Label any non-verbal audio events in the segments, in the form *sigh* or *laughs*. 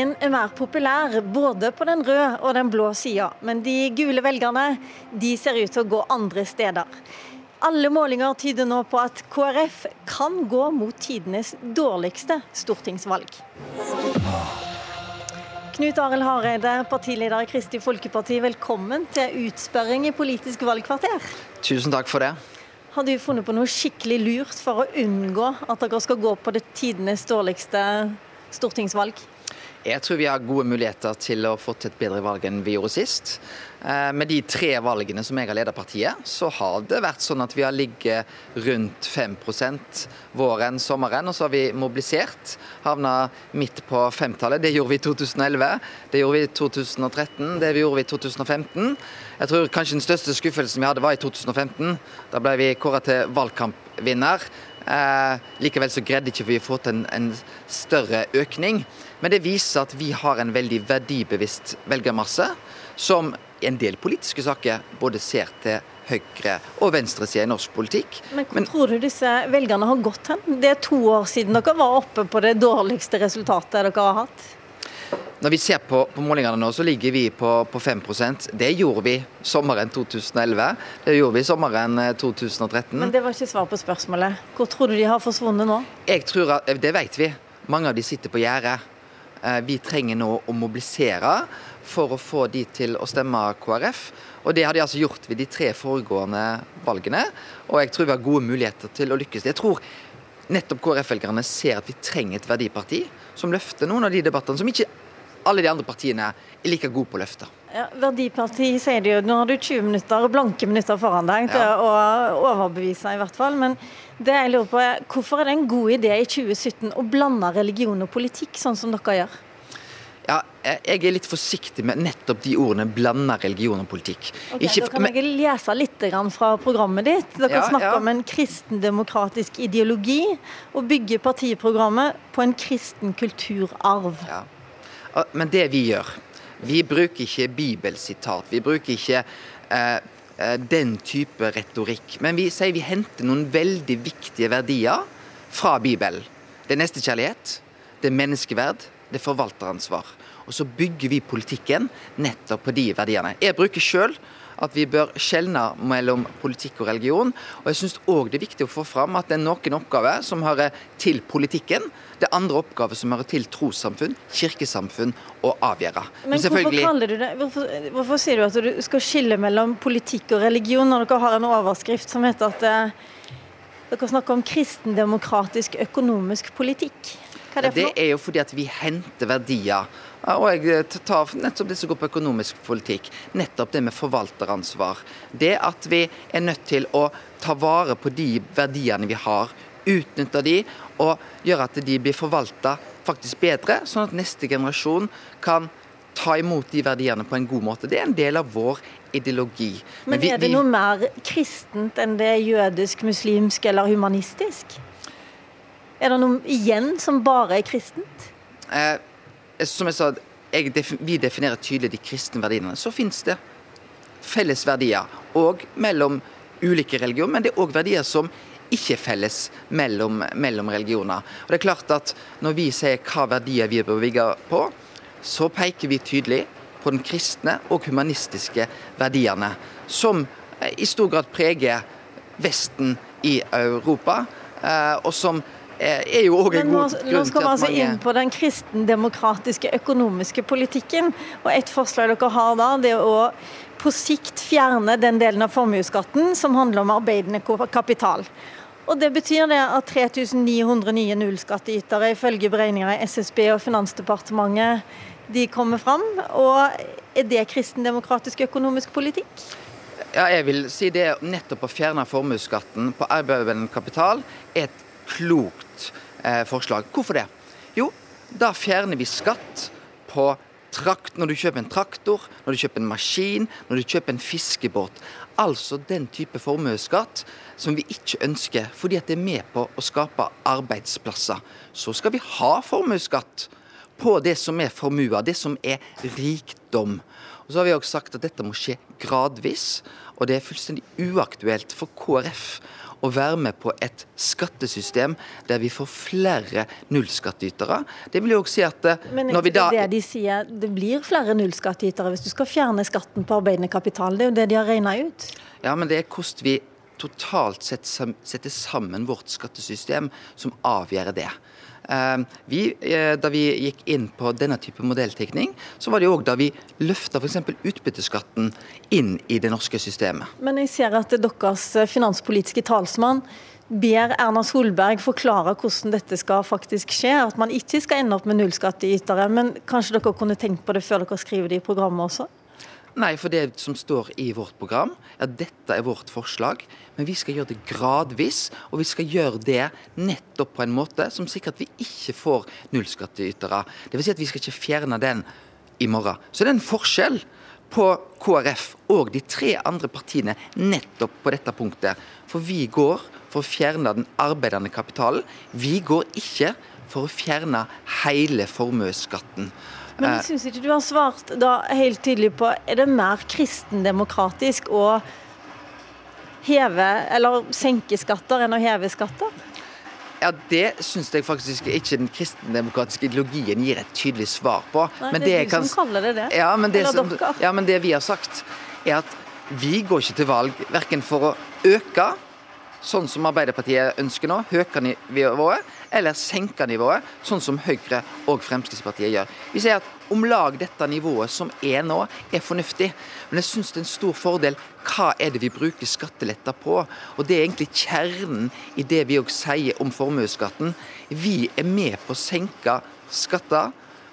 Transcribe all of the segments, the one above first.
Ingen er mer populær både på den røde og den blå sida, men de gule velgerne de ser ut til å gå andre steder. Alle målinger tyder nå på at KrF kan gå mot tidenes dårligste stortingsvalg. Knut Arild Hareide, partileder i Kristelig Folkeparti, velkommen til utspørring i Politisk valgkvarter. Tusen takk for det. Har du funnet på noe skikkelig lurt for å unngå at dere skal gå på det tidenes dårligste stortingsvalg? Jeg tror vi har gode muligheter til å få til et bedre valg enn vi gjorde sist. Eh, med de tre valgene som jeg har ledet partiet, så har det vært sånn at vi har ligget rundt 5% våren, sommeren. Og så har vi mobilisert, havna midt på femtallet. Det gjorde vi i 2011, det gjorde vi i 2013, det gjorde vi i 2015. Jeg tror kanskje den største skuffelsen vi hadde var i 2015. Da ble vi kåra til valgkampvinner. Eh, likevel så greide ikke vi å få til en, en, større økning. Men det viser at vi har en veldig verdibevisst velgermasse, som i en del politiske saker både ser til høyre- og venstresida i norsk politikk. Men hvor Men, tror du disse velgerne har gått hen? Det er to år siden dere var oppe på det dårligste resultatet dere har hatt. Når vi ser på, på målingene nå, så ligger vi på, på 5 Det gjorde vi sommeren 2011. Det gjorde vi sommeren 2013. Men det var ikke svar på spørsmålet. Hvor tror du de har forsvunnet nå? Jeg tror at, Det vet vi. Mange av de sitter på gjerdet. Eh, vi trenger nå å mobilisere for å få de til å stemme KrF. Og Det har de altså gjort ved de tre foregående valgene. Og jeg tror vi har gode muligheter til å lykkes. Jeg tror nettopp KrF-velgerne ser at vi trenger et verdiparti som løfter noen av de debattene som ikke alle de andre partiene er like gode på å løfte. Ja, verdiparti sier de jo. Nå har du 20 minutter, blanke minutter foran deg til ja. å overbevise, i hvert fall. Men det jeg lurer på er, hvorfor er det en god idé i 2017 å blande religion og politikk, sånn som dere gjør? Ja, jeg er litt forsiktig med nettopp de ordene 'blande religion og politikk'. Okay, Ikke, da kan jeg lese litt fra programmet ditt. Dere ja, snakker ja. om en kristendemokratisk ideologi, og bygger partiprogrammet på en kristen kulturarv. Ja. Men det vi gjør, vi bruker ikke bibelsitat. Vi bruker ikke eh, eh, den type retorikk. Men vi sier vi henter noen veldig viktige verdier fra Bibelen. Det er nestekjærlighet, det er menneskeverd, det er forvalteransvar. Og så bygger vi politikken nettopp på de verdiene. Jeg bruker sjøl at vi bør skjelne mellom politikk og religion. Og jeg syns òg det er viktig å få fram at det er noen oppgaver som hører til politikken. Det er andre oppgaver som hører til trossamfunn, kirkesamfunn og avgjøre. Men, Men hvorfor du det hvorfor, hvorfor, sier du at du skal skille mellom politikk og religion, når dere har en overskrift som heter at eh, dere snakker om kristendemokratisk økonomisk politikk? Hva er det for noe? Det er jo fordi at vi henter verdier og jeg eh, tar nettopp det som går på økonomisk politikk. Nettopp det med forvalteransvar. Det at vi er nødt til å ta vare på de verdiene vi har, utnytte de og gjøre at de blir forvalta faktisk bedre, sånn at neste generasjon kan ta imot de verdiene på en god måte. Det er en del av vår ideologi. Men, Men vi, er det noe mer kristent enn det jødisk, muslimsk eller humanistisk? Er det noe igjen som bare er kristent? Eh, som jeg sa, jeg, vi definerer tydelig de kristne verdiene. Så finnes det felles verdier òg mellom ulike religioner, men det er òg verdier som ikke felles mellom, mellom, religioner. Og det er klart at Når vi sier hva verdier vi bør bygge på, så peker vi tydelig på den kristne og humanistiske verdiene, som i stor grad preger Vesten i Europa, eh, og som er jo òg en god grunn til at mange Nå skal vi altså inn på den kristendemokratiske økonomiske politikken. Og Et forslag dere har da, det er å på sikt fjerne den delen av formuesskatten som handler om arbeidende kapital. Og Det betyr det at 3900 nye nullskattytere ifølge beregninger i SSB og Finansdepartementet de kommer fram. Og Er det kristendemokratisk økonomisk politikk? Ja, jeg vil si det nettopp å fjerne formuesskatten på arbeidende kapital er et klokt eh, forslag. Hvorfor det? Jo, da fjerner vi skatt på trakt når du kjøper en traktor, når du kjøper en maskin, når du kjøper en fiskebåt. Altså den type formuesskatt som vi ikke ønsker, fordi at det er med på å skape arbeidsplasser. Så skal vi ha formuesskatt på det som er formua, det som er rikdom. Og så har vi òg sagt at dette må skje gradvis, og det er fullstendig uaktuelt for KrF å være med på et skattesystem der vi får flere nullskattytere. Det vil jo også si at eh, Men når vi da det de sier, det blir flere nullskattytere hvis du skal fjerne skatten på arbeidende kapital. Det er jo det de har regna ut. Ja, men det er hvordan vi totalt sett setter sammen vårt skattesystem som avgjør det. Ehm, vi, eh, da vi gikk inn på denne type modelltekning, så var det òg da vi løfta f.eks. utbytteskatten inn i det norske systemet. Men jeg ser at deres finanspolitiske talsmann ber Erna Solberg forklare hvordan dette skal faktisk skje. At man ikke skal ende opp med nullskattytere. Men kanskje dere kunne tenkt på det før dere skriver det i programmet også? Nei, for det som står i vårt program, ja, dette er vårt forslag. Men vi skal gjøre det gradvis, og vi skal gjøre det nettopp på en måte som sikrer at vi ikke får nullskattytere. Dvs. Si at vi skal ikke fjerne den i morgen. Så det er en forskjell på KrF og de tre andre partiene nettopp på dette punktet. For vi går for å fjerne den arbeidende kapitalen. Vi går ikke for å fjerne hele formuesskatten. Men jeg syns ikke du har svart da helt tydelig på Er det mer kristendemokratisk å heve eller senke skatter enn å heve skatter? Ja, Det syns jeg faktisk ikke den kristendemokratiske ideologien gir et tydelig svar på. Nei, men det er du kan... som kaller det det. Ja, men det, som, ja, men det vi har sagt, er at vi går ikke til valg verken for å øke sånn som Arbeiderpartiet ønsker nå, øke nivået, eller senke nivået, sånn som Høyre og Fremskrittspartiet gjør. Vi sier at om lag dette nivået som er nå, er fornuftig. Men jeg syns det er en stor fordel hva er det vi bruker skatteletter på. Og det er egentlig kjernen i det vi òg sier om formuesskatten. Vi er med på å senke skatter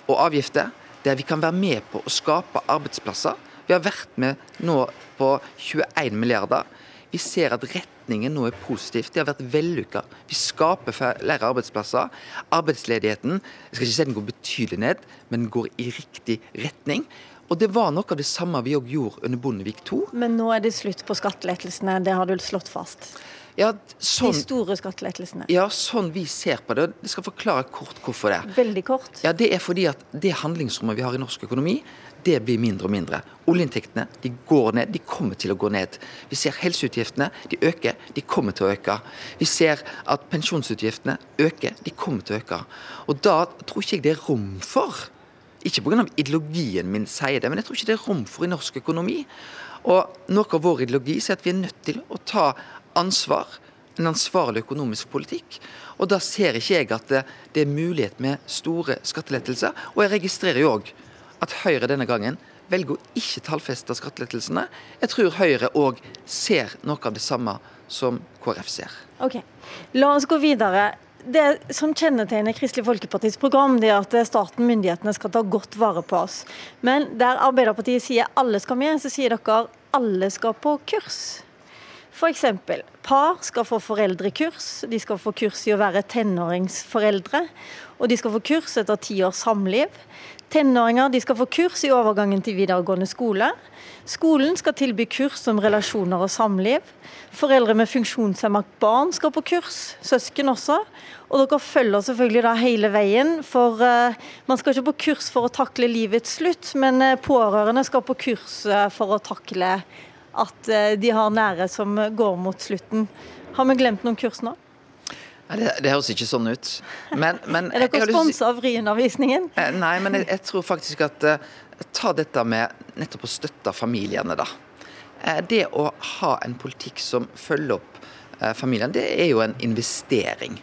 og avgifter der vi kan være med på å skape arbeidsplasser. Vi har vært med nå på 21 milliarder. Vi ser at retningen nå er positivt. Det har vært vellykka. Vi skaper flere arbeidsplasser. Arbeidsledigheten jeg skal ikke si den går betydelig ned, men den går i riktig retning. Og Det var noe av det samme vi òg gjorde under Bondevik II. Men nå er det slutt på skattelettelsene, det har du slått fast? Ja, sånn, De store skattelettelsene? Ja, sånn vi ser på det. Jeg skal forklare kort hvorfor det. Veldig kort. Ja, Det er fordi at det handlingsrommet vi har i norsk økonomi, det blir mindre og mindre. Oljeinntektene de går ned, de kommer til å gå ned. Vi ser helseutgiftene, de øker, de kommer til å øke. Vi ser at pensjonsutgiftene øker, de kommer til å øke. Og da tror ikke jeg det er rom for ikke pga. ideologien min sier det, men jeg tror ikke det er rom for i norsk økonomi. Og Noe av vår ideologi sier at vi er nødt til å ta ansvar, en ansvarlig økonomisk politikk. Og Da ser ikke jeg at det, det er mulighet med store skattelettelser. Og jeg registrerer jo òg at Høyre denne gangen velger å ikke tallfeste skattelettelsene. Jeg tror Høyre òg ser noe av det samme som KrF ser. Ok, La oss gå videre. Det som kjennetegner Kristelig Folkepartis program, det er at staten myndighetene skal ta godt vare på oss. Men der Arbeiderpartiet sier alle skal med, så sier dere alle skal på kurs. F.eks. par skal få foreldrekurs, de skal få kurs i å være tenåringsforeldre. Og de skal få kurs etter ti års samliv. Tenåringer skal få kurs i overgangen til videregående skole. Skolen skal tilby kurs om relasjoner og samliv. Foreldre med funksjonshemmet barn skal på kurs, søsken også. Og dere følger selvfølgelig da hele veien, for uh, man skal ikke på kurs for å takle livets slutt, men uh, pårørende skal på kurs uh, for å takle at de har nære som går mot slutten. Har vi glemt noen kurs nå? Det, det, høres ikke sånn ut. Men, men, *laughs* er dere sponsa av Vriundervisningen? Eh, nei, men jeg, jeg, tror faktisk at uh, Ta dette med nettopp å støtte familiene, da. Uh, det å ha en politikk som følger opp familien, familiene, det er jo en investering.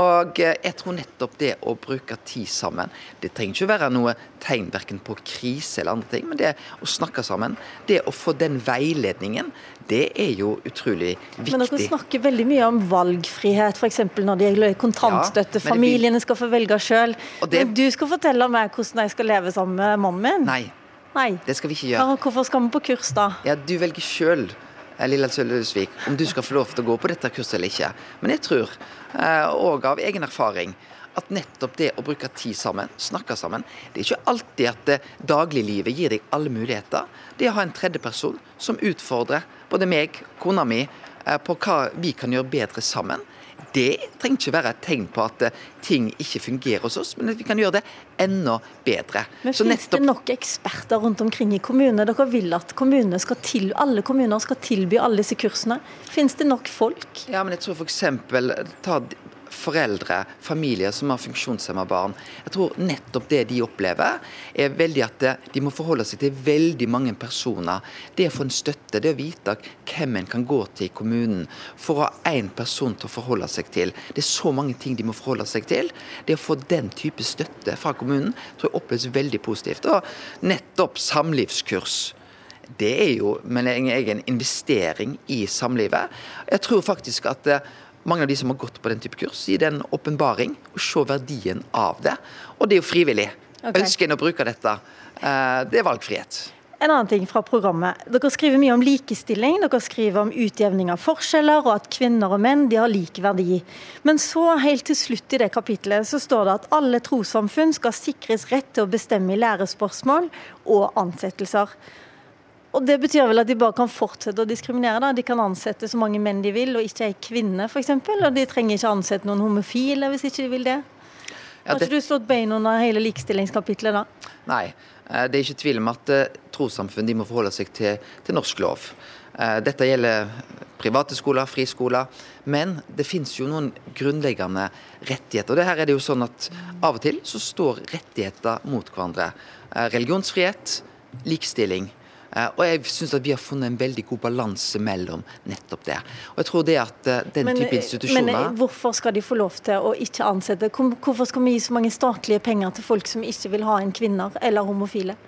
Og jeg tror nettopp det å bruke tid sammen Det trenger ikke være noe tegn verken på krise eller andre ting, men det å snakke sammen, det å få den veiledningen, det er jo utrolig viktig. Men dere snakker veldig mye om valgfrihet, f.eks. når det gjelder kontantstøtte. Ja, Familiene skal få velge sjøl. Det... Men du skal fortelle meg hvordan jeg skal leve sammen med mannen min? Nei. Nei. Det skal vi ikke gjøre. Hvorfor skal vi på kurs da? Ja, Du velger sjøl. Lilla Sølvesvik, om du skal få lov til å gå på dette kurset eller ikke. Men jeg tror, òg eh, av egen erfaring, at nettopp det å bruke tid sammen, snakke sammen Det er ikke alltid at det dagliglivet gir deg alle muligheter. Det å ha en tredjeperson som utfordrer både meg, kona mi, på hva vi kan gjøre bedre sammen. Det trenger ikke være et tegn på at ting ikke fungerer hos oss, men at vi kan gjøre det enda bedre. Men Finnes nettopp... det nok eksperter rundt omkring i kommunene? Dere vil at kommunene skal til, alle kommuner skal tilby alle disse kursene. Finnes det nok folk? Ja, men jeg tror f.eks. ta foreldre, familier som har funksjonshemma barn. Jeg tror nettopp det de opplever, er veldig at de må forholde seg til veldig mange personer. Det å få en støtte, det å vite hvem en kan gå til i kommunen for å ha én person til å forholde seg til. Det er så mange ting de må forholde seg til. Det å få den type støtte fra kommunen tror jeg oppleves veldig positivt. Og nettopp samlivskurs det er jo men en egen investering i samlivet. Jeg tror faktisk at mange av de som har gått på den type kurs, gir det en åpenbaring og se verdien av det. Og det er jo frivillig. Okay. Ønsker en å bruke dette, eh, det er valgfrihet. En annen ting fra programmet. Dere skriver mye om likestilling, dere skriver om utjevning av forskjeller, og at kvinner og menn de har lik verdi. Men så, helt til slutt i det kapitlet, så står det at alle trossamfunn skal sikres rett til å bestemme i lærespørsmål og ansettelser. Og Det betyr vel at de bare kan fortsette å diskriminere? da. De kan ansette så mange menn de vil, og ikke ei kvinne f.eks. Og de trenger ikke ansette noen homofile hvis ikke de vil det. Har ikke du slått bein under hele likestillingskapitlet da? Nei, eh, det er ikke tvil om at eh, trossamfunn må forholde seg til, til, norsk lov. Eh, dette gjelder private skoler, friskoler. Men det finnes jo noen grunnleggende rettigheter. og det her er det jo sånn at Av og til så står rettigheter mot hverandre. Religionsfrihet, likestilling. Eh, og jeg syns at vi har funnet en veldig god balanse mellom nettopp det. Og jeg tror det at eh, den men, type institusjoner Men hvorfor skal de få lov til å ikke ansette? Hvorfor skal vi gi så mange statlige penger til folk som ikke vil ha en kvinner eller homofile,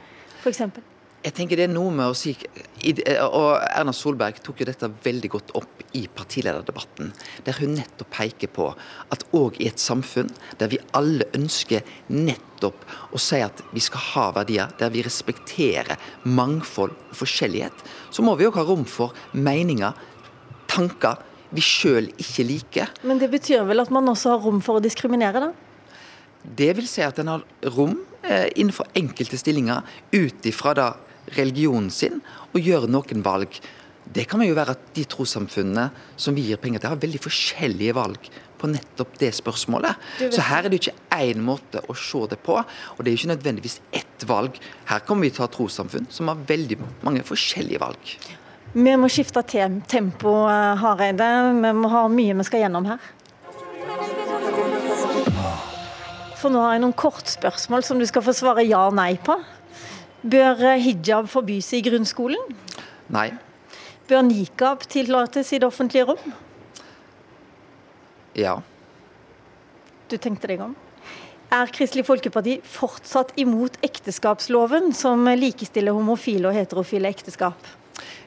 f.eks.? Jeg tenker det er noe med å si og Erna Solberg tok jo dette veldig godt opp i partilederdebatten, der hun nettopp peker på at òg i et samfunn der vi alle ønsker nettopp å si at vi skal ha verdier, der vi respekterer mangfold og forskjellighet, så må vi òg ha rom for meninger, tanker vi sjøl ikke liker. Men det betyr vel at man også har rom for å diskriminere, da? Det vil si at en har rom eh, innenfor enkelte stillinger ut ifra da religionen sin og gjøre noen valg. Det kan jo være at de trossamfunnene som vi gir penger til, har veldig forskjellige valg på nettopp det spørsmålet. Så her er det ikke én måte å se det på, og det er ikke nødvendigvis ett valg. Her kommer vi til å ha trossamfunn som har veldig mange forskjellige valg. Vi må skifte tempo, eh, Hareide. Vi må ha mye vi skal gjennom her. For nå har jeg noen kortspørsmål som du skal få svare ja og nei på. Bør hijab forbys i grunnskolen? Nei. Bør nikab tillates i det offentlige rom? Ja. Du tenkte deg om? Er Kristelig Folkeparti fortsatt imot ekteskapsloven, som likestiller homofile og heterofile ekteskap?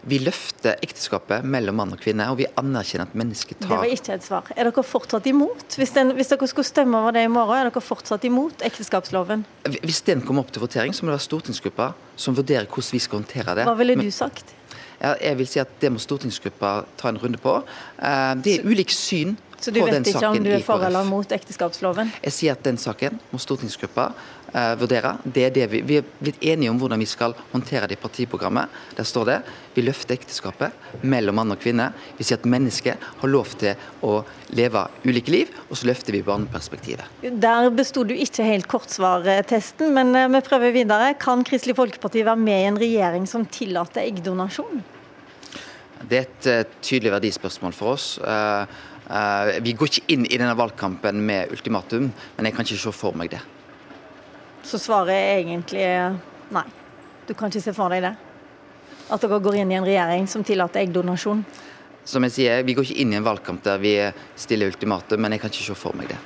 Vi løfter ekteskapet mellom mann og kvinne, og vi anerkjenner at mennesket tar Det var ikke et svar. Er dere fortsatt imot? Hvis, den, hvis, dere skulle stemme over det i morgen, er dere fortsatt imot ekteskapsloven? Hvis den kommer opp til votering, så må det være stortingsgruppa som vurderer hvordan vi skal håndtere det. Hva ville du sagt? Jeg vil si at Det må stortingsgruppa ta en runde på. Eh, det er ulikt syn så du vet ikke om du er for eller mot ekteskapsloven? Jeg sier at den saken må stortingsgruppa uh, vurdere. Det er det vi, vi er blitt enige om hvordan vi skal håndtere det i partiprogrammet. Der står det vi løfter ekteskapet mellom mann og kvinne. Vi sier at mennesket har lov til å leve ulike liv, og så løfter vi barneperspektivet. Der besto du ikke helt kortsvartesten, men uh, vi prøver videre. Kan Kristelig Folkeparti være med i en regjering som tillater eggdonasjon? Det er et uh, tydelig verdispørsmål for oss. Uh, Uh, vi går ikke inn i denne valgkampen med ultimatum, men jeg kan ikke se for meg det. Så svaret er egentlig nei. Du kan ikke se for deg det? At dere går inn i en regjering som tillater eggdonasjon? Som jeg sier, Vi går ikke inn i en valgkamp der vi stiller ultimatum, men jeg kan ikke se for meg det.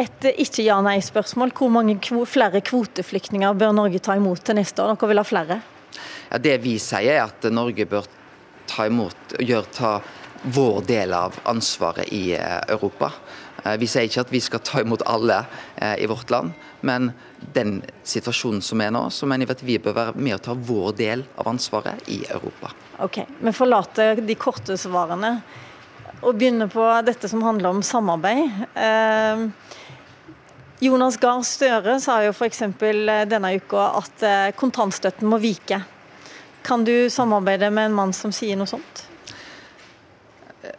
Et ikke ja-nei-spørsmål. Hvor mange flere kvoteflyktninger bør Norge ta imot til neste år? Dere vil ha flere? Ja, det vi sier er at Norge bør ta imot, gjør, ta vår del av ansvaret i eh, Europa. Eh, vi sier ikke at vi skal ta imot alle eh, i vårt land, men den situasjonen som er nå, så mener vi at vi bør være med og ta vår del av ansvaret i Europa. Ok, Vi forlater de korte svarene og begynner på dette som handler om samarbeid. Jonas Gahr Støre sa jo f.eks. denne uka at kontantstøtten må vike. Kan du samarbeide med en mann som sier noe sånt?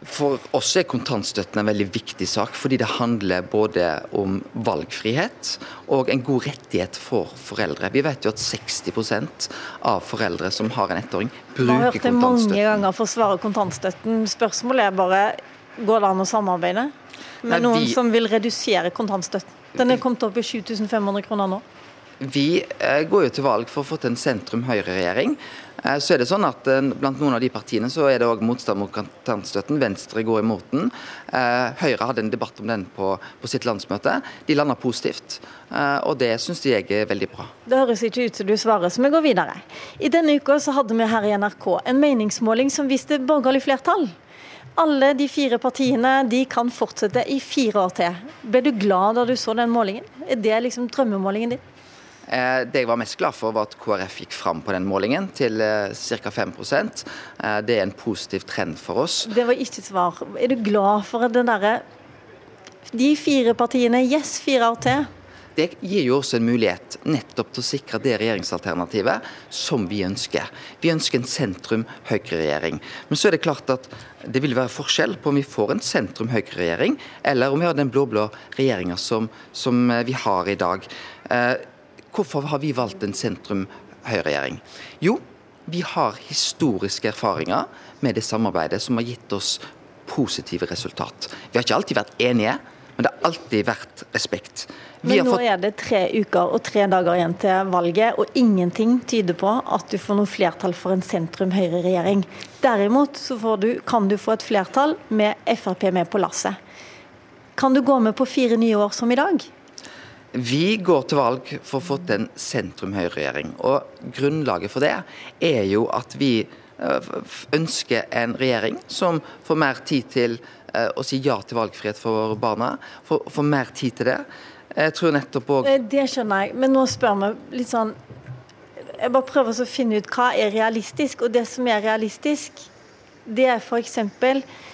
For oss er kontantstøtten en veldig viktig sak, fordi det handler både om valgfrihet og en god rettighet for foreldre. Vi vet jo at 60% av foreldre som har en ettåring, bruker kontantstøtten. Jeg har hørt det mange ganger forsvare kontantstøtten. Spørsmålet er bare går det an å samarbeide med Nei, vi... noen som vil redusere kontantstøtten? Den er kommet opp i 7500 kroner nå. Vi eh, går jo til valg for å få til en sentrum-høyre-regjering. Eh, så er det sånn at eh, Blant noen av de partiene så er det òg motstand mot kontantstøtten. Venstre går imot den. Høyre hadde en debatt om den på, på sitt landsmøte. De landa positivt, og det syns jeg er veldig bra. Det høres ikke ut som du svarer, så vi går videre. I denne uka så hadde vi her i NRK en meningsmåling som viste borgerlig flertall. Alle de fire partiene de kan fortsette i fire år til. Ble du glad da du så den målingen? Er det liksom drømmemålingen din? Eh, det jeg var mest glad for, var at KrF gikk fram på den målingen til eh, ca. 5 eh, Det er en positiv trend for oss. Det var ikke svar. Er du glad for den derre De fire partiene, yes, fire år til. Det gir jo også en mulighet nettopp til å sikre det regjeringsalternativet som vi ønsker. Vi ønsker en sentrum-høyre-regjering. Men så er det klart at det vil være forskjell på om vi får en sentrum-høyre-regjering, eller om vi har den blå-blå regjeringa som, som, vi har i dag. Eh, Hvorfor har vi valgt en sentrum-høyreregjering? Jo, vi har historiske erfaringer med det samarbeidet som har gitt oss positive resultat. Vi har ikke alltid vært enige, men det har alltid vært respekt. Vi men nå fått... er det tre uker og tre dager igjen til valget, og ingenting tyder på at du får noe flertall for en sentrum-høyre-regjering. Derimot så du, kan du få et flertall med Frp med på lasset. Kan du gå med på fire nye år som i dag? Vi går til valg for å få til en sentrum-høyre-regjering. og Grunnlaget for det er jo at vi eh, ønsker en regjering som får mer tid til eh, å si ja til valgfrihet for barna. Får mer tid til det. Jeg tror nettopp òg eh, Det skjønner jeg, men nå spør vi litt sånn Jeg bare prøver å finne ut hva er realistisk, og det som er realistisk det er f.eks.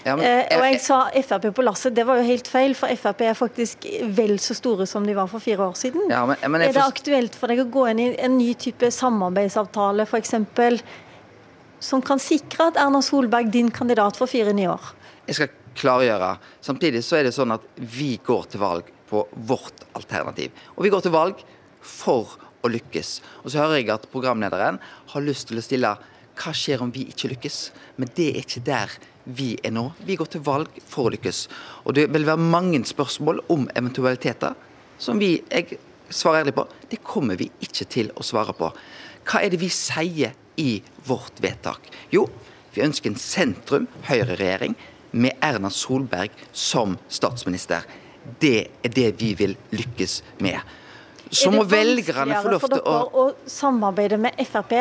Ja, eh, og jeg sa Frp på lasset, det var jo helt feil, for Frp er faktisk vel så store som de var for fire år siden. Ja, men, men er det aktuelt for deg å gå inn i en ny type samarbeidsavtale f.eks., som kan sikre at Erna Solberg din kandidat for fire nye år? Jeg skal klargjøre. Samtidig så er det sånn at vi går til valg på vårt alternativ. Og vi går til valg for å lykkes. Og så hører jeg at programlederen har lyst til å stille hva skjer om vi ikke lykkes? Men det er ikke der vi er nå. Vi går til valg for å lykkes. Og det vil være mange spørsmål om eventualiteter som vi jeg svarer ærlig på. Det kommer vi ikke til å svare på. Hva er det vi sier i vårt vedtak? Jo, vi ønsker en sentrum-høyreregjering med Erna Solberg som statsminister. Det er det vi vil lykkes med. Så må velgerne få lov til å Er det vanskeligere for dere å samarbeide med Frp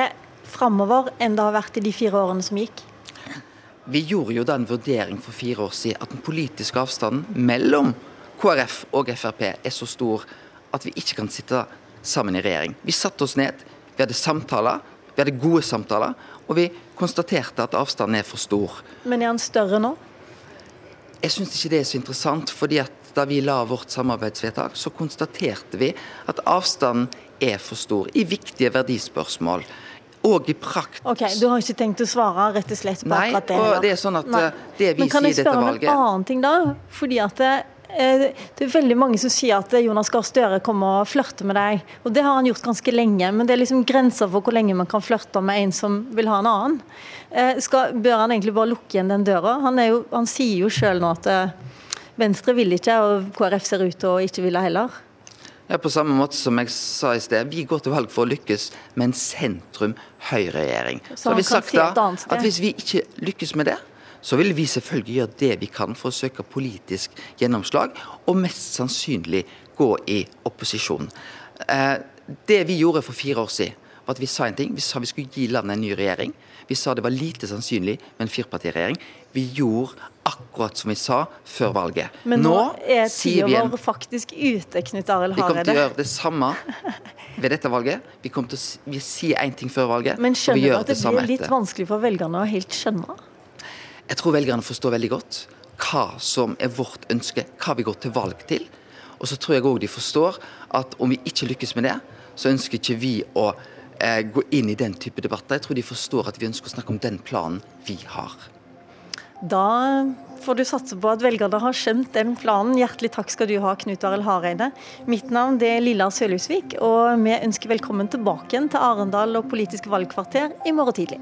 framover enn det har vært i de fire årene som gikk? Vi gjorde jo den vurdering for fire år siden at den politiske avstanden mellom KrF og Frp er så stor at vi ikke kan sitte sammen i regjering. Vi satte oss ned, vi hadde samtaler, vi hadde gode samtaler, og vi konstaterte at avstanden er for stor. Men er den større nå? Jeg syns ikke det er så interessant. fordi at da vi la vårt samarbeidsvedtak, så konstaterte vi at avstanden er for stor i viktige verdispørsmål og i prakt. Ok, Du har ikke tenkt å svare rett og slett på Nei, akkurat det? Nei, og det er sånn at Nei. Eh, det vi sier dette valget Men kan jeg spørre om en annen ting da? Fordi at det, eh, det er veldig mange som sier at Jonas Gahr Støre kommer og flørter med deg. Og det har han gjort ganske lenge, men det er liksom grenser for hvor lenge man kan flørte med en som vil ha en annen. Eh, skal, bør han egentlig bare lukke igjen den døra? Han, jo, han sier jo sjøl nå at Venstre vil ikke, og KrF ser ut til å ikke ville heller. Ja, På samme måte som jeg sa i sted, vi går til valg for å lykkes med en sentrum-høyreregjering. Så, så har vi sagt da at hvis vi ikke lykkes med det, så vil vi selvfølgelig gjøre det vi kan for å søke politisk gjennomslag, og mest sannsynlig gå i opposisjon. Eh, det vi gjorde for fire år siden, var at vi sa en ting. Vi sa vi skulle gi landet en ny regjering. Vi sa det var lite sannsynlig med en firpartiregjering. Vi gjorde akkurat som vi sa før valget. Men nå, nå er tida vår faktisk ute, Knut Arild Hareide. Vi kommer til å gjøre det samme ved dette valget. Vi kommer til å vi sier én ting før valget, Men skjønner du at det, det blir litt etter. vanskelig for velgerne å helt skjønne? Jeg tror velgerne forstår veldig godt hva som er vårt ønske, hva vi går til valg til. Og så tror jeg òg de forstår at om vi ikke lykkes med det, så ønsker ikke vi å gå inn i den type debatter. Jeg tror de forstår at vi ønsker å snakke om den planen vi har. Da får du satse på at velgerne har skjønt den planen. Hjertelig takk skal du ha, Knut Arild Hareide. Mitt navn er Lilla Sølhusvik, og vi ønsker velkommen tilbake igjen til Arendal og Politisk valgkvarter i morgen tidlig.